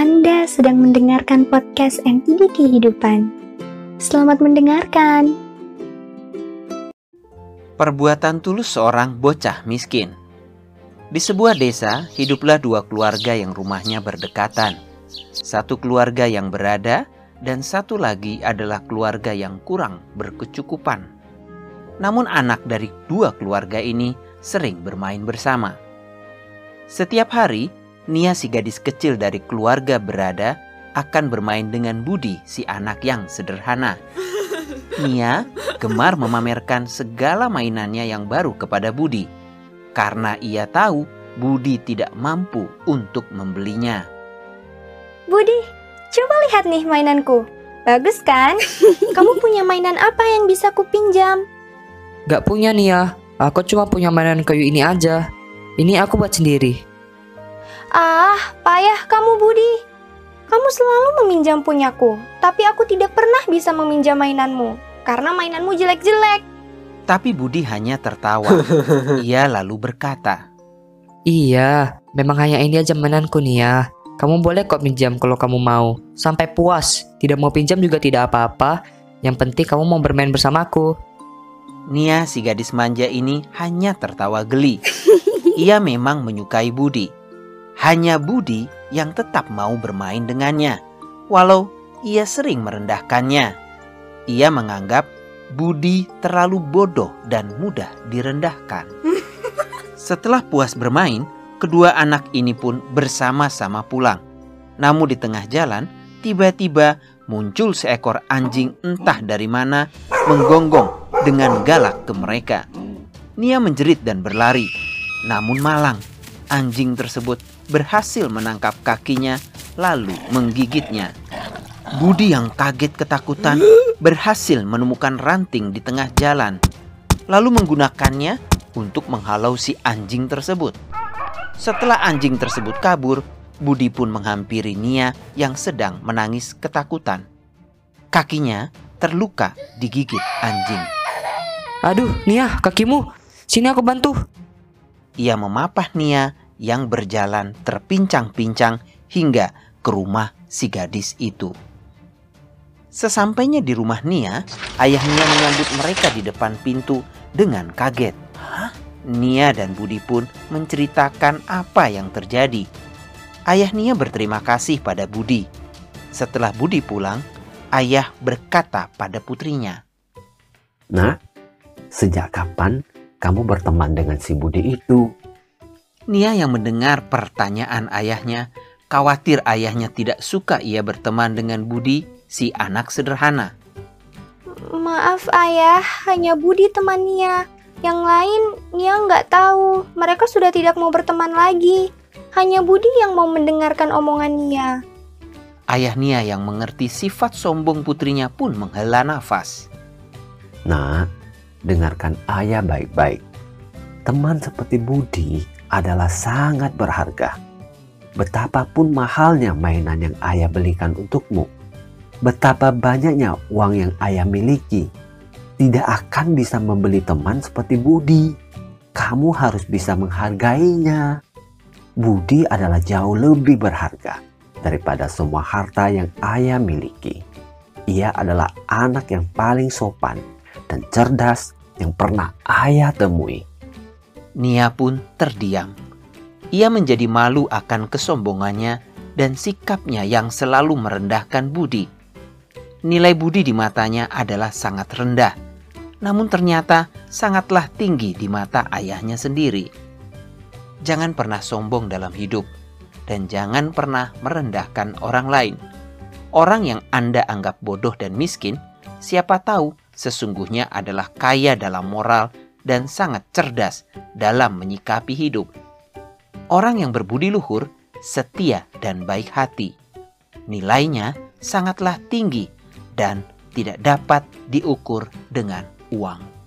Anda sedang mendengarkan podcast MTD Kehidupan. Selamat mendengarkan. Perbuatan tulus seorang bocah miskin. Di sebuah desa, hiduplah dua keluarga yang rumahnya berdekatan. Satu keluarga yang berada dan satu lagi adalah keluarga yang kurang berkecukupan. Namun anak dari dua keluarga ini sering bermain bersama. Setiap hari, Nia si gadis kecil dari keluarga berada akan bermain dengan Budi si anak yang sederhana. Nia gemar memamerkan segala mainannya yang baru kepada Budi karena ia tahu Budi tidak mampu untuk membelinya. Budi, coba lihat nih mainanku. Bagus kan? Kamu punya mainan apa yang bisa kupinjam? Gak punya Nia, aku cuma punya mainan kayu ini aja. Ini aku buat sendiri. Ah, payah kamu Budi. Kamu selalu meminjam punyaku, tapi aku tidak pernah bisa meminjam mainanmu karena mainanmu jelek-jelek. Tapi Budi hanya tertawa. Ia lalu berkata, Iya, memang hanya ini aja mainanku Nia. Kamu boleh kok pinjam kalau kamu mau. Sampai puas. Tidak mau pinjam juga tidak apa-apa. Yang penting kamu mau bermain bersamaku. Nia si gadis manja ini hanya tertawa geli. Ia memang menyukai Budi. Hanya Budi yang tetap mau bermain dengannya, walau ia sering merendahkannya. Ia menganggap Budi terlalu bodoh dan mudah direndahkan. Setelah puas bermain, kedua anak ini pun bersama-sama pulang. Namun di tengah jalan, tiba-tiba muncul seekor anjing entah dari mana menggonggong dengan galak ke mereka. Nia menjerit dan berlari, namun malang. Anjing tersebut berhasil menangkap kakinya lalu menggigitnya. Budi yang kaget ketakutan berhasil menemukan ranting di tengah jalan, lalu menggunakannya untuk menghalau si anjing tersebut. Setelah anjing tersebut kabur, Budi pun menghampiri Nia yang sedang menangis ketakutan. Kakinya terluka digigit anjing. Aduh, Nia, kakimu. Sini aku bantu. Ia memapah Nia yang berjalan terpincang-pincang hingga ke rumah si gadis itu. Sesampainya di rumah Nia, ayah Nia menyambut mereka di depan pintu dengan kaget. Hah? Nia dan Budi pun menceritakan apa yang terjadi. Ayah Nia berterima kasih pada Budi. Setelah Budi pulang, ayah berkata pada putrinya, Nah, sejak kapan kamu berteman dengan si Budi itu? Nia yang mendengar pertanyaan ayahnya, khawatir ayahnya tidak suka ia berteman dengan Budi, si anak sederhana. Maaf ayah, hanya Budi teman Nia. Yang lain Nia nggak tahu. Mereka sudah tidak mau berteman lagi. Hanya Budi yang mau mendengarkan omongan Nia. Ayah Nia yang mengerti sifat sombong putrinya pun menghela nafas. Nah, dengarkan ayah baik-baik. Teman seperti Budi adalah sangat berharga. Betapapun mahalnya mainan yang ayah belikan untukmu, betapa banyaknya uang yang ayah miliki, tidak akan bisa membeli teman seperti Budi. Kamu harus bisa menghargainya. Budi adalah jauh lebih berharga daripada semua harta yang ayah miliki. Ia adalah anak yang paling sopan dan cerdas yang pernah ayah temui. Nia pun terdiam. Ia menjadi malu akan kesombongannya dan sikapnya yang selalu merendahkan Budi. Nilai Budi di matanya adalah sangat rendah, namun ternyata sangatlah tinggi di mata ayahnya sendiri. Jangan pernah sombong dalam hidup, dan jangan pernah merendahkan orang lain. Orang yang Anda anggap bodoh dan miskin, siapa tahu sesungguhnya adalah kaya dalam moral dan sangat cerdas dalam menyikapi hidup. Orang yang berbudi luhur, setia dan baik hati. Nilainya sangatlah tinggi dan tidak dapat diukur dengan uang.